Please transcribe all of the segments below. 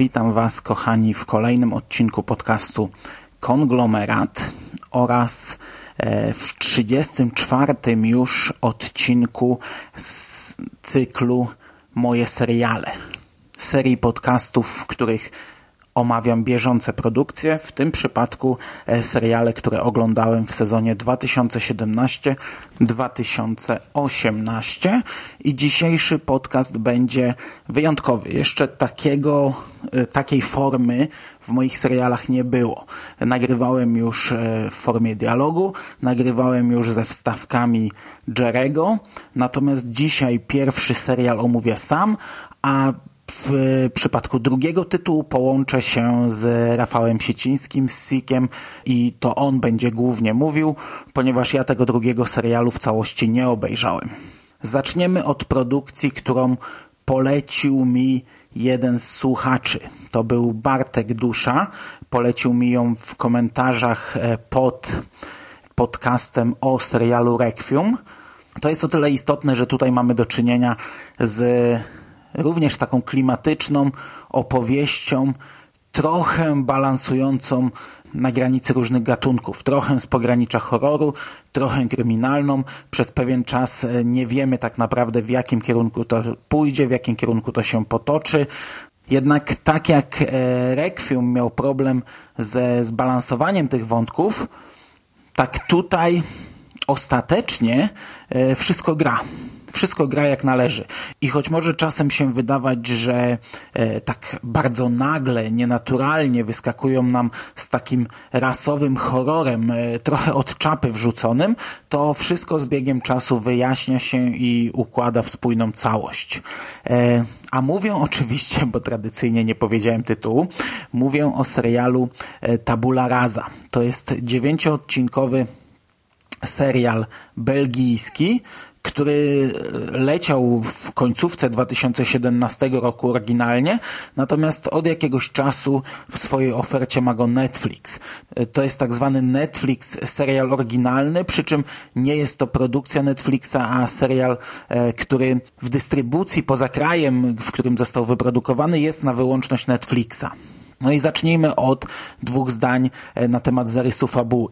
Witam Was, kochani, w kolejnym odcinku podcastu Konglomerat oraz e, w 34 już odcinku z cyklu Moje seriale. Serii podcastów, w których omawiam bieżące produkcje, w tym przypadku e, seriale, które oglądałem w sezonie 2017-2018 i dzisiejszy podcast będzie wyjątkowy. Jeszcze takiego, e, takiej formy w moich serialach nie było. Nagrywałem już e, w formie dialogu, nagrywałem już ze wstawkami Jerego, natomiast dzisiaj pierwszy serial omówię sam, a w przypadku drugiego tytułu połączę się z Rafałem Siecińskim, z Sikiem i to on będzie głównie mówił, ponieważ ja tego drugiego serialu w całości nie obejrzałem. Zaczniemy od produkcji, którą polecił mi jeden z słuchaczy. To był Bartek Dusza. Polecił mi ją w komentarzach e, pod podcastem o serialu Requiem. To jest o tyle istotne, że tutaj mamy do czynienia z również taką klimatyczną opowieścią, trochę balansującą na granicy różnych gatunków, trochę z pogranicza horroru, trochę kryminalną. Przez pewien czas e, nie wiemy tak naprawdę w jakim kierunku to pójdzie, w jakim kierunku to się potoczy. Jednak tak jak e, Requiem miał problem ze zbalansowaniem tych wątków, tak tutaj ostatecznie e, wszystko gra wszystko gra jak należy. I choć może czasem się wydawać, że e, tak bardzo nagle, nienaturalnie wyskakują nam z takim rasowym horrorem, e, trochę od czapy wrzuconym, to wszystko z biegiem czasu wyjaśnia się i układa w spójną całość. E, a mówię oczywiście, bo tradycyjnie nie powiedziałem tytułu, mówię o serialu e, Tabula Rasa. To jest dziewięcioodcinkowy serial belgijski, który leciał w końcówce 2017 roku oryginalnie, natomiast od jakiegoś czasu w swojej ofercie ma go Netflix. To jest tak zwany Netflix serial oryginalny, przy czym nie jest to produkcja Netflixa, a serial, e, który w dystrybucji poza krajem, w którym został wyprodukowany, jest na wyłączność Netflixa. No i zacznijmy od dwóch zdań e, na temat zarysu fabuły.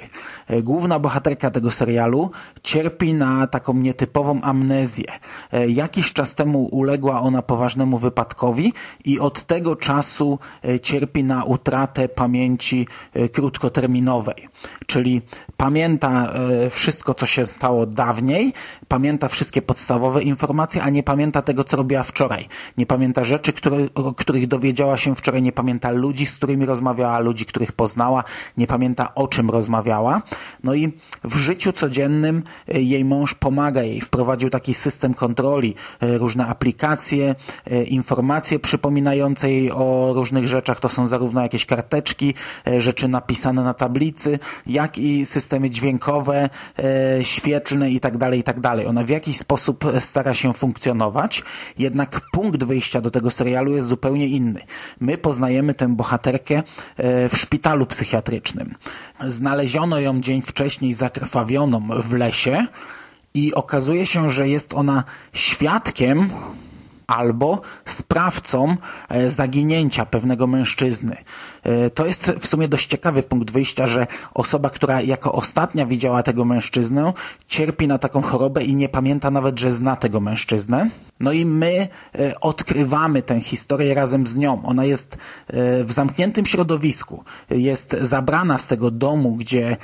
E, główna bohaterka tego serialu cierpi na taką nietypową amnezję. E, jakiś czas temu uległa ona poważnemu wypadkowi i od tego czasu cierpi na utratę pamięci krótkoterminowej. Czyli pamięta wszystko, co się stało dawniej, pamięta wszystkie podstawowe informacje, a nie pamięta tego, co robiła wczoraj. Nie pamięta rzeczy, które, o których dowiedziała się wczoraj, nie pamięta ludzi, ludzi, z którymi rozmawiała, ludzi, których poznała, nie pamięta o czym rozmawiała. No i w życiu codziennym e, jej mąż pomaga jej, wprowadził taki system kontroli, e, różne aplikacje, e, informacje przypominające jej o różnych rzeczach. To są zarówno jakieś karteczki, rzeczy napisane na tablicy, jak i systemy dźwiękowe, świetlne i tak dalej, i tak dalej. Ona w jakiś sposób stara się funkcjonować, jednak punkt wyjścia do tego serialu jest zupełnie inny. My poznajemy tę bohaterkę bohaterkę e, w szpitalu psychiatrycznym. Znaleziono ją dzień wcześniej zakrwawioną w lesie i okazuje się, że jest ona świadkiem albo sprawcą e, zaginięcia pewnego mężczyzny. E, to jest w sumie dość ciekawy punkt wyjścia, że osoba, która jako ostatnia widziała tego mężczyznę, cierpi na taką chorobę i nie pamięta nawet, że zna tego mężczyznę. No i my e, odkrywamy tę historię razem z nią. Ona jest w zamkniętym środowisku. Jest zabrana z tego domu, gdzie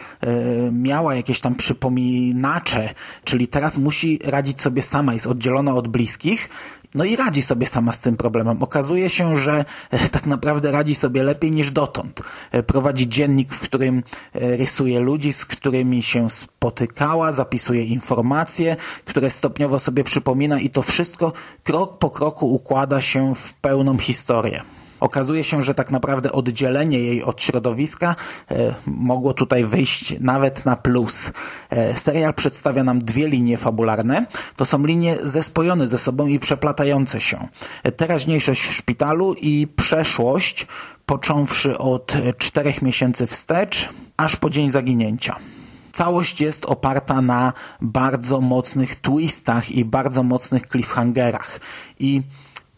miała jakieś tam przypominacze, czyli teraz musi radzić sobie sama, jest oddzielona od bliskich No i radzi sobie sama z tym problemem. Okazuje się, że e, tak naprawdę radzi sobie lepiej niż dotąd. E, prowadzi dziennik, w którym e, rysuje ludzi, z którymi się spotykała, zapisuje informacje, które stopniowo sobie przypomina i to wszystko krok po kroku układa się w pełną historię. Okazuje się, że tak naprawdę oddzielenie jej od środowiska e, mogło tutaj wyjść nawet na plus. E, serial przedstawia nam dwie linie fabularne. To są linie zespojone ze sobą i przeplatające się. E, teraźniejszość w szpitalu i przeszłość, począwszy od czterech miesięcy wstecz, aż po dzień zaginięcia całość jest oparta na bardzo mocnych twistach i bardzo mocnych cliffhangerach. I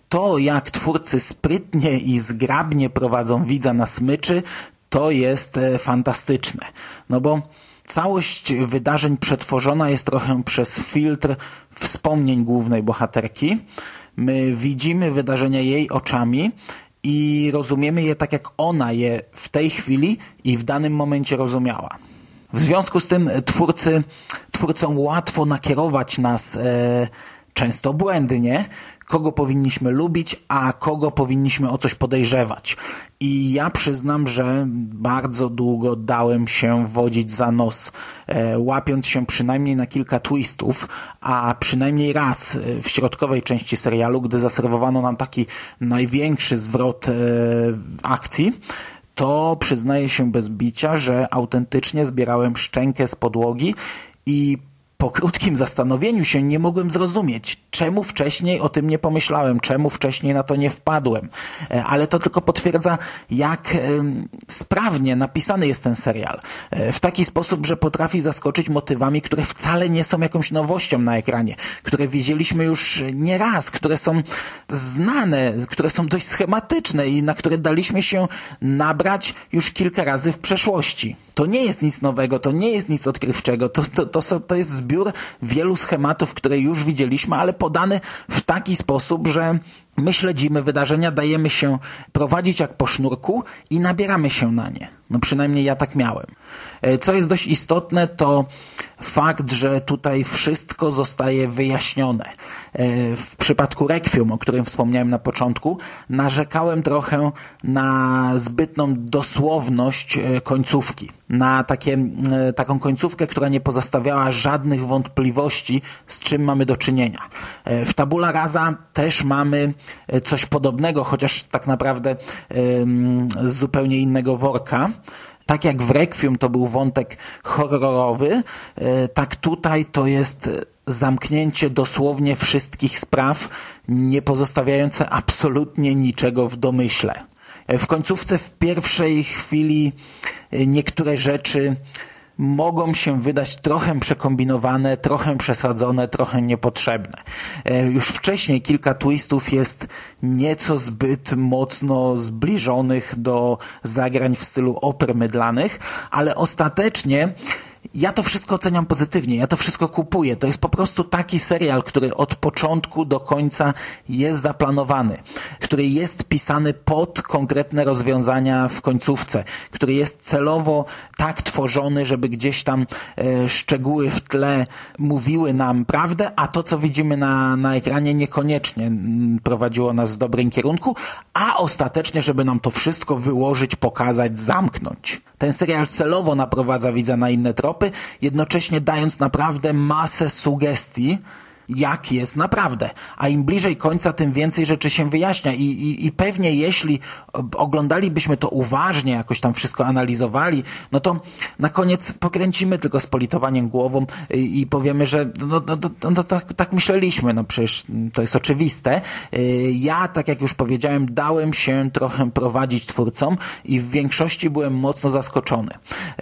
to, jak twórcy sprytnie i zgrabnie prowadzą widza na smyczy, to jest e, fantastyczne. No bo całość wydarzeń przetworzona jest trochę przez filtr wspomnień głównej bohaterki. My widzimy wydarzenia jej oczami i rozumiemy je tak, jak ona je w tej chwili i w danym momencie rozumiała. W związku z tym twórcy, twórcom łatwo nakierować nas e, często błędnie kogo powinniśmy lubić, a kogo powinniśmy o coś podejrzewać. I ja przyznam, że bardzo długo dałem się wodzić za nos, e, łapiąc się przynajmniej na kilka twistów, a przynajmniej raz e, w środkowej części serialu, gdy zaserwowano nam taki największy zwrot e, akcji, to przyznaję się bez bicia, że autentycznie zbierałem szczękę z podłogi i po krótkim zastanowieniu się nie mogłem zrozumieć, czemu wcześniej o tym nie pomyślałem, czemu wcześniej na to nie wpadłem. E, ale to tylko potwierdza, jak sprawnie napisany jest ten serial. E, w taki sposób, że potrafi zaskoczyć motywami, które wcale nie są jakąś nowością na ekranie, które widzieliśmy już nie raz, które są znane, które są dość schematyczne i na które daliśmy się nabrać już kilka razy w przeszłości. To nie jest nic nowego, to nie jest nic odkrywczego, to, to, to, to jest zbiór wielu schematów, które już widzieliśmy, ale podany w taki sposób, że my śledzimy wydarzenia, dajemy się prowadzić jak po sznurku i nabieramy się na nie. No przynajmniej ja tak miałem. E, co jest dość istotne, to fakt, że tutaj wszystko zostaje wyjaśnione. E, w przypadku Requiem, o którym wspomniałem na początku, narzekałem trochę na zbytną dosłowność e, końcówki. Na takie, taką końcówkę, która nie pozostawiała żadnych wątpliwości, z czym mamy do czynienia. W Tabula Rasa też mamy coś podobnego, chociaż tak naprawdę z zupełnie innego worka. Tak jak w Requiem to był wątek horrorowy, e, tak tutaj to jest zamknięcie dosłownie wszystkich spraw, nie pozostawiające absolutnie niczego w domyśle. E, w końcówce w pierwszej chwili e, niektóre rzeczy mogą się wydać trochę przekombinowane, trochę przesadzone, trochę niepotrzebne. E, już wcześniej kilka twistów jest nieco zbyt mocno zbliżonych do zagrań w stylu oper mydlanych, ale ostatecznie ja to wszystko oceniam pozytywnie, ja to wszystko kupuję. To jest po prostu taki serial, który od początku do końca jest zaplanowany, który jest pisany pod konkretne rozwiązania w końcówce, który jest celowo tak tworzony, żeby gdzieś tam e, szczegóły w tle mówiły nam prawdę, a to, co widzimy na, na ekranie, niekoniecznie prowadziło nas w dobrym kierunku, a ostatecznie, żeby nam to wszystko wyłożyć, pokazać, zamknąć. Ten serial celowo naprowadza widza na inne tropy, jednocześnie dając naprawdę masę sugestii, jak jest naprawdę. A im bliżej końca, tym więcej rzeczy się wyjaśnia. I, i, I pewnie jeśli oglądalibyśmy to uważnie, jakoś tam wszystko analizowali, no to na koniec pokręcimy tylko z politowaniem głową i, i powiemy, że no, no, no, no tak, tak myśleliśmy, no przecież to jest oczywiste. Y, ja, tak jak już powiedziałem, dałem się trochę prowadzić twórcom i w większości byłem mocno zaskoczony.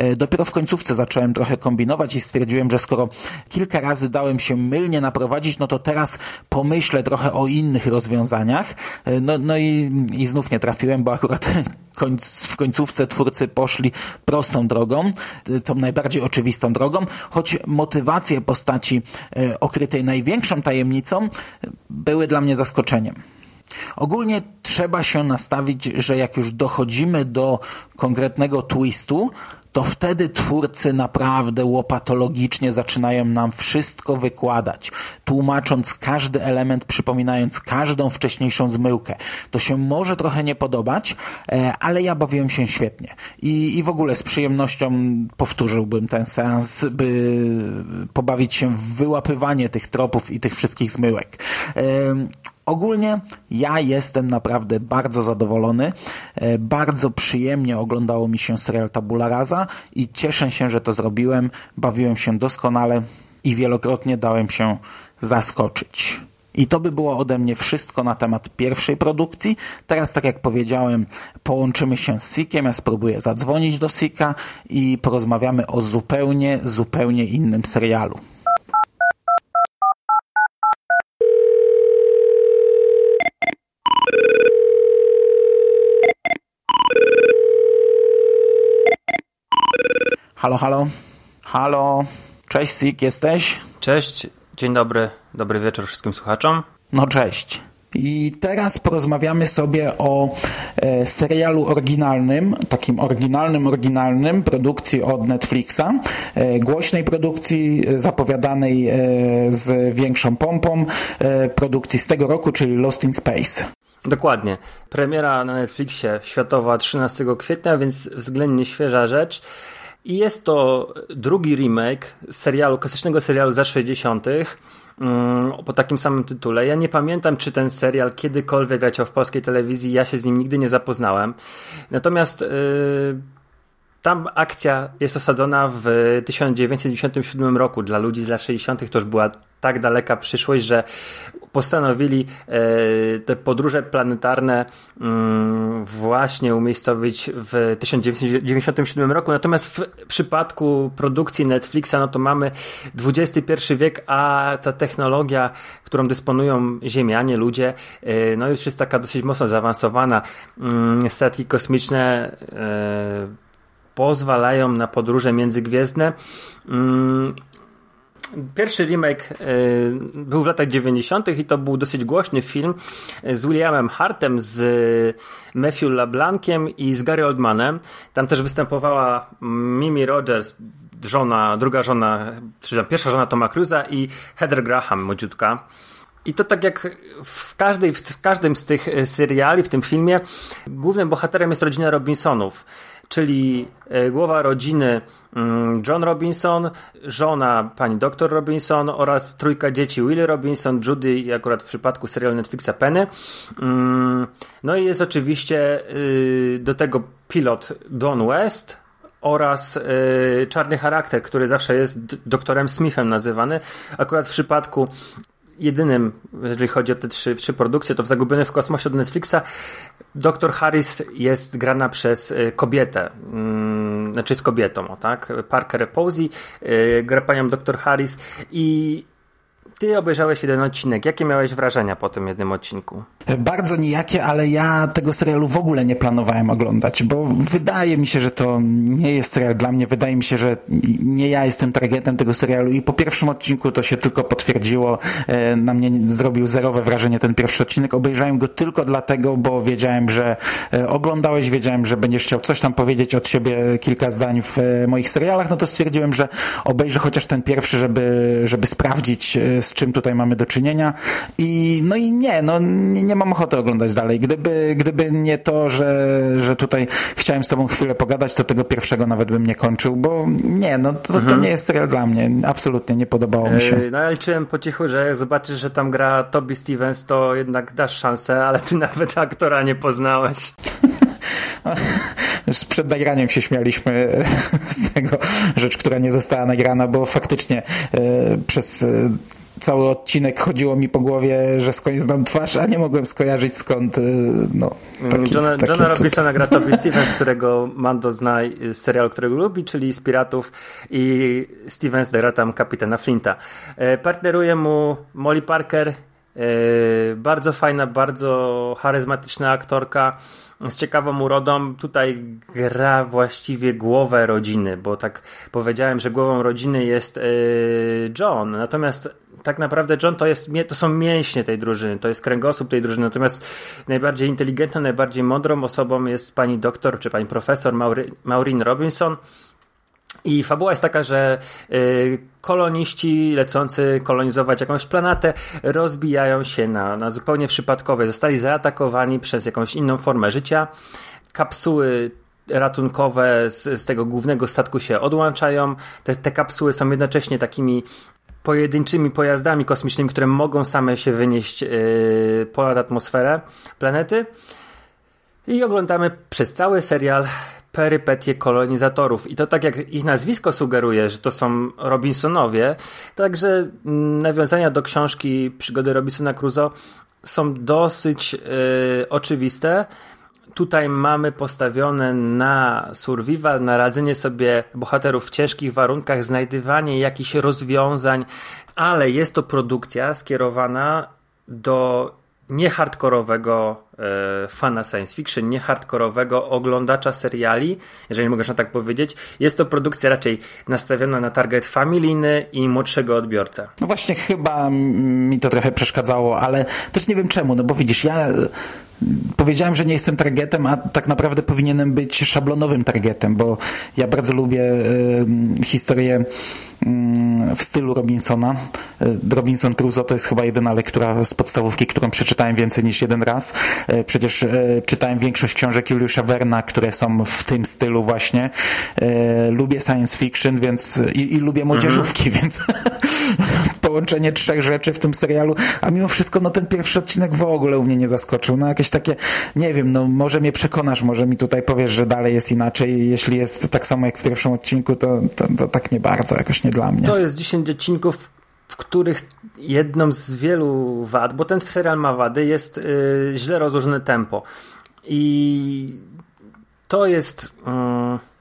Y, dopiero w końcówce zacząłem trochę kombinować i stwierdziłem, że skoro kilka razy dałem się mylnie naprowadzić no to teraz pomyślę trochę o innych rozwiązaniach. No, no i, i znów nie trafiłem, bo akurat w końcówce twórcy poszli prostą drogą, tą najbardziej oczywistą drogą, choć motywacje postaci e, okrytej największą tajemnicą były dla mnie zaskoczeniem. Ogólnie trzeba się nastawić, że jak już dochodzimy do konkretnego twistu, to wtedy twórcy naprawdę łopatologicznie zaczynają nam wszystko wykładać, tłumacząc każdy element, przypominając każdą wcześniejszą zmyłkę. To się może trochę nie podobać, e, ale ja bawiłem się świetnie. I, i w ogóle z przyjemnością powtórzyłbym ten seans, by pobawić się w wyłapywanie tych tropów i tych wszystkich zmyłek. Ogólnie ja jestem naprawdę bardzo zadowolony. E, bardzo przyjemnie oglądało mi się serial Tabula Rasa i cieszę się, że to zrobiłem. Bawiłem się doskonale i wielokrotnie dałem się zaskoczyć. I to by było ode mnie wszystko na temat pierwszej produkcji. Teraz, tak jak powiedziałem, połączymy się z Sikiem. Ja spróbuję zadzwonić do Sika i porozmawiamy o zupełnie, zupełnie innym serialu. Halo, halo. Halo. Cześć, Sik, jesteś? Cześć, dzień dobry, dobry wieczór wszystkim słuchaczom. No cześć. I teraz porozmawiamy sobie o e, serialu oryginalnym, takim oryginalnym, oryginalnym produkcji od Netflixa, e, głośnej produkcji e, zapowiadanej e, z większą pompą, e, produkcji z tego roku, czyli Lost in Space. Dokładnie. Premiera na Netflixie światowa 13 kwietnia, więc względnie świeża rzecz. I jest to drugi remake serialu, klasycznego serialu za 60. Mm, po takim samym tytule. Ja nie pamiętam, czy ten serial kiedykolwiek leciał w polskiej telewizji, ja się z nim nigdy nie zapoznałem. Natomiast yy, tam akcja jest osadzona w 1997 roku. Dla ludzi z lat 60. to już była tak daleka przyszłość, że postanowili e, te podróże planetarne mm, właśnie umiejscowić w 1997 roku. Natomiast w przypadku produkcji Netflixa, no to mamy XXI wiek, a ta technologia, którą dysponują Ziemianie, ludzie, e, no już jest taka dosyć mocno zaawansowana. Mm, statki kosmiczne e, pozwalają na podróże międzygwiezdne. Mm, pierwszy remake y, był w latach 90. i to był dosyć głośny film z Williamem Hartem, z Matthew LeBlanciem i z Gary Oldmanem. Tam też występowała Mimi Rogers, żona, druga żona, czy tam pierwsza żona Toma Cruza i Heather Graham, młodziutka. I to tak jak w, każdej, w każdym z tych seriali, w tym filmie, głównym bohaterem jest rodzina Robinsonów czyli e, głowa rodziny mm, John Robinson, żona pani dr Robinson oraz trójka dzieci Willie Robinson, Judy i akurat w przypadku serialu Netflixa Penny. Mm, no i jest oczywiście y, do tego pilot Don West, oraz y, czarny charakter, który zawsze jest doktorem Smithem nazywany. Akurat w przypadku jedynym, jeżeli chodzi o te trzy, trzy produkcje, to w Zagubiony w kosmosie od Netflixa Dr. Harris jest grana przez y, kobietę, mm, znaczy z kobietą, tak? Parker Posey y, gra panią Dr. Harris i ty obejrzałeś jeden odcinek. Jakie miałeś wrażenia po tym jednym odcinku? Bardzo nijakie, ale ja tego serialu w ogóle nie planowałem oglądać, bo wydaje mi się, że to nie jest serial dla mnie. Wydaje mi się, że nie ja jestem targetem tego serialu i po pierwszym odcinku to się tylko potwierdziło. E, na mnie zrobił zerowe wrażenie ten pierwszy odcinek. Obejrzałem go tylko dlatego, bo wiedziałem, że e, oglądałeś, wiedziałem, że będziesz chciał coś tam powiedzieć od siebie, kilka zdań w e, moich serialach, no to stwierdziłem, że obejrzę chociaż ten pierwszy, żeby, żeby sprawdzić z czym tutaj mamy do czynienia i no i nie, no nie, nie mam ochoty oglądać dalej. Gdyby, gdyby nie to, że, że tutaj chciałem z tobą chwilę pogadać, to tego pierwszego nawet bym nie kończył, bo nie, no to, mhm. to nie jest serial dla mnie. Absolutnie nie podobało mi się. No ja liczyłem po cichu, że jak zobaczysz, że tam gra Toby Stevens, to jednak dasz szansę, ale ty nawet aktora nie poznałeś. przed nagraniem się śmialiśmy z tego rzecz, która nie została nagrana, bo faktycznie e, przez cały odcinek chodziło mi po głowie, że skądś znam twarz, a nie mogłem skojarzyć skąd. Y, no, taki, Johna, taki Johna Robinsona gra Toby Stevens, którego Mando zna z serialu, którego lubi, czyli z Piratów i Stevens gra tam kapitana Flinta. E, partneruje mu Molly Parker, e, bardzo fajna, bardzo charyzmatyczna aktorka z ciekawą urodą. Tutaj gra właściwie głowę rodziny, bo tak powiedziałem, że głową rodziny jest e, John. Natomiast tak naprawdę John to, jest, to są mięśnie tej drużyny, to jest kręgosłup tej drużyny. Natomiast najbardziej inteligentną, najbardziej mądrą osobą jest pani doktor czy pani profesor Maureen Robinson. I fabuła jest taka, że y, koloniści lecący kolonizować jakąś planetę rozbijają się na, na zupełnie przypadkowe. Zostali zaatakowani przez jakąś inną formę życia. Kapsuły ratunkowe z, z tego głównego statku się odłączają. Te, te kapsuły są jednocześnie takimi pojedynczymi pojazdami kosmicznymi, które mogą same się wynieść yy, ponad atmosferę planety. I oglądamy przez cały serial perypetie kolonizatorów. I to tak jak ich nazwisko sugeruje, że to są Robinsonowie, także mm, nawiązania do książki Przygody Robinsona Crusoe są dosyć yy, oczywiste. Tutaj mamy postawione na survival, na radzenie sobie bohaterów w ciężkich warunkach, znajdywanie jakichś rozwiązań, ale jest to produkcja skierowana do niehardkorowego e, fana science fiction, niehardkorowego oglądacza seriali, jeżeli można tak powiedzieć. Jest to produkcja raczej nastawiona na target familijny i młodszego odbiorcę. No właśnie chyba mi to trochę przeszkadzało, ale też nie wiem czemu, no bo widzisz, ja powiedziałem, że nie jestem targetem, a tak naprawdę powinienem być szablonowym targetem, bo ja bardzo lubię y, historię w stylu Robinsona. Robinson Crusoe to jest chyba jedyna lektura z podstawówki, którą przeczytałem więcej niż jeden raz. E, przecież e, czytałem większość książek Juliusza Werna, które są w tym stylu właśnie. E, lubię science fiction, więc i, i lubię młodzieżówki, mhm. więc połączenie trzech rzeczy w tym serialu, a mimo wszystko no ten pierwszy odcinek w ogóle u mnie nie zaskoczył. No jakieś takie, nie wiem, no może mnie przekonasz, może mi tutaj powiesz, że dalej jest inaczej. Jeśli jest tak samo jak w pierwszym odcinku, to, to, to tak nie bardzo, jakoś nie dla mnie. To jest 10 odcinków, w których jedną z wielu wad, bo ten serial ma wady, jest yy, źle rozłożone tempo. I to jest. Yy,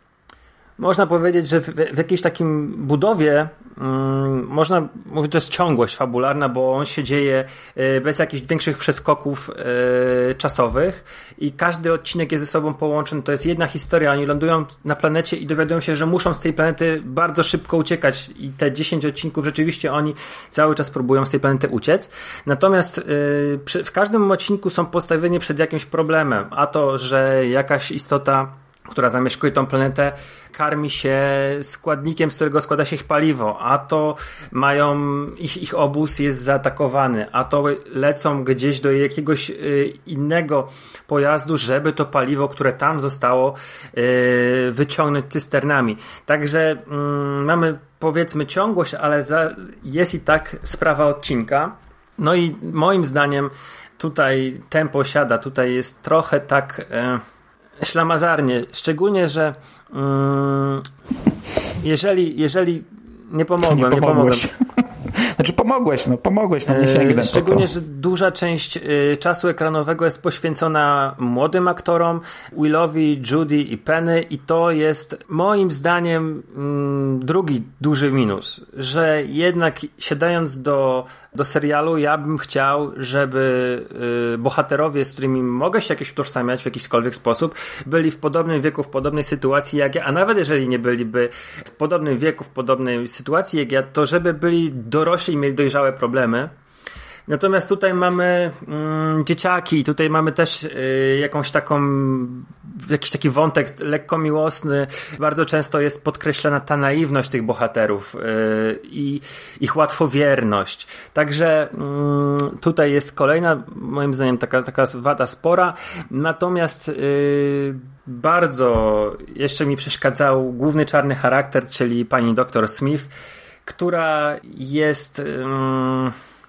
można powiedzieć, że w, w jakiejś takim budowie Mm, można mówić, to jest ciągłość fabularna, bo on się dzieje e, bez jakichś większych przeskoków e, czasowych i każdy odcinek jest ze sobą połączony. To jest jedna historia. Oni lądują na planecie i dowiadują się, że muszą z tej planety bardzo szybko uciekać i te 10 odcinków rzeczywiście oni cały czas próbują z tej planety uciec. Natomiast e, w każdym odcinku są postawieni przed jakimś problemem, a to, że jakaś istota która zamieszkuje tą planetę, karmi się składnikiem, z którego składa się ich paliwo, a to mają, ich, ich obóz jest zaatakowany, a to lecą gdzieś do jakiegoś y, innego pojazdu, żeby to paliwo, które tam zostało, y, wyciągnąć cysternami. Także y, mamy powiedzmy ciągłość, ale za, jest i tak sprawa odcinka. No i moim zdaniem tutaj tempo siada, tutaj jest trochę tak ślamazarnie. Szczególnie, że mm, jeżeli, jeżeli nie pomogłem, nie, nie pomogłem. Znaczy pomogłeś, no pomogłeś, no nie sięgnę Szczególnie, że duża część y, czasu ekranowego jest poświęcona młodym aktorom, Willowi, Judy i Penny i to jest moim zdaniem mm, drugi duży minus, że jednak siadając do, do serialu ja bym chciał, żeby y, bohaterowie, z którymi mogę się jakieś utożsamiać w jakiśkolwiek sposób, byli w podobnym wieku, w podobnej sytuacji jak ja, a nawet jeżeli nie byliby w podobnym wieku, w podobnej sytuacji jak ja, to żeby byli dorośli i mieli dojrzałe problemy. Natomiast tutaj mamy mm, dzieciaki, tutaj mamy też y, jakąś taką, jakiś taki wątek lekko miłosny. Bardzo często jest podkreślana ta naiwność tych bohaterów y, i ich łatwowierność. Także y, tutaj jest kolejna, moim zdaniem, taka, taka wada spora. Natomiast y, bardzo jeszcze mi przeszkadzał główny czarny charakter, czyli pani doktor Smith która jest.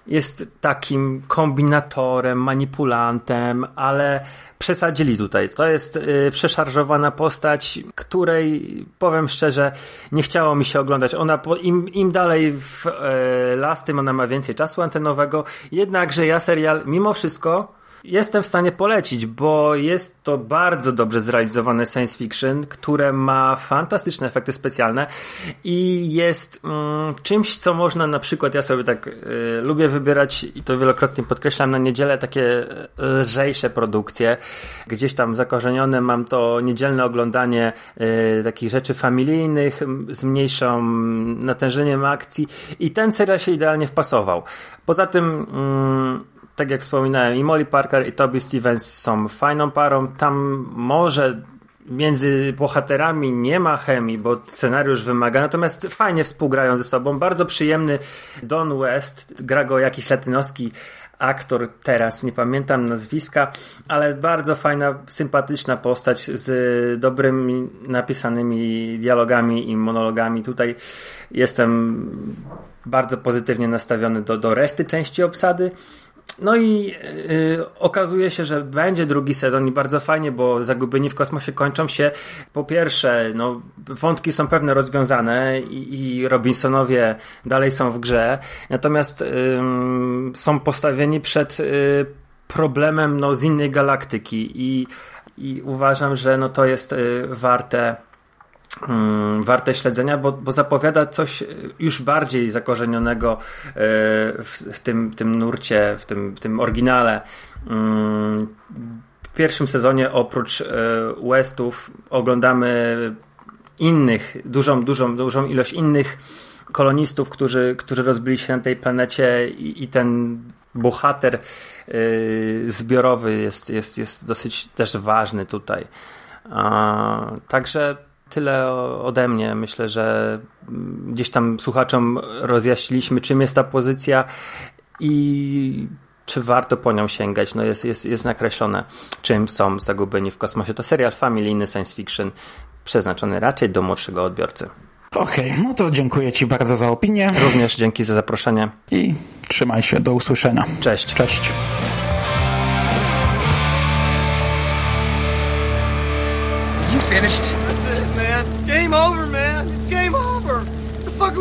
jest takim kombinatorem, manipulantem, ale przesadzili tutaj. To jest y, przeszarżowana postać, której powiem szczerze, nie chciało mi się oglądać. Ona im, im dalej w y, las, tym ona ma więcej czasu antenowego. Jednakże ja serial mimo wszystko jestem w stanie polecić, bo jest to bardzo dobrze zrealizowane science fiction, które ma fantastyczne efekty specjalne i jest mm, czymś, co można na przykład, ja sobie tak y, lubię wybierać i to wielokrotnie podkreślam na niedzielę, takie lżejsze produkcje. Gdzieś tam zakorzenione mam to niedzielne oglądanie y, takich rzeczy familijnych z mniejszą natężeniem akcji i ten serial się idealnie wpasował. Poza tym mm, tak jak wspominałem, i Molly Parker, i Toby Stevens są fajną parą. Tam może między bohaterami nie ma chemii, bo scenariusz wymaga, natomiast fajnie współgrają ze sobą. Bardzo przyjemny Don West, gra go jakiś latynoski aktor teraz, nie pamiętam nazwiska, ale bardzo fajna, sympatyczna postać z dobrymi napisanymi dialogami i monologami. Tutaj jestem bardzo pozytywnie nastawiony do, do reszty części obsady. No i yy, okazuje się, że będzie drugi sezon i bardzo fajnie, bo Zagubieni w kosmosie kończą się po pierwsze, no, wątki są pewne rozwiązane i, i Robinsonowie dalej są w grze, natomiast yy, są postawieni przed yy, problemem no, z innej galaktyki i, i uważam, że no, to jest warte Hmm, warte śledzenia, bo, bo zapowiada coś już bardziej zakorzenionego e, w, w tym, tym nurcie, w tym, w tym oryginale. Hmm, w pierwszym sezonie oprócz e, Westów oglądamy innych, dużą, dużą, dużą ilość innych kolonistów, którzy, którzy rozbili się na tej planecie i, i ten bohater zbiorowy jest, jest, jest dosyć też ważny tutaj. także tyle ode mnie. Myślę, że gdzieś tam słuchaczom rozjaśniliśmy, czym jest ta pozycja i czy warto po nią sięgać. No jest, jest, jest nakreślone, czym są zagubieni w kosmosie. To serial familijny science fiction, przeznaczony raczej do młodszego odbiorcy. Okej, okay, no to dziękuję Ci bardzo za opinię. Również dzięki za zaproszenie. I trzymaj się, do usłyszenia. Cześć. Cześć. You finished?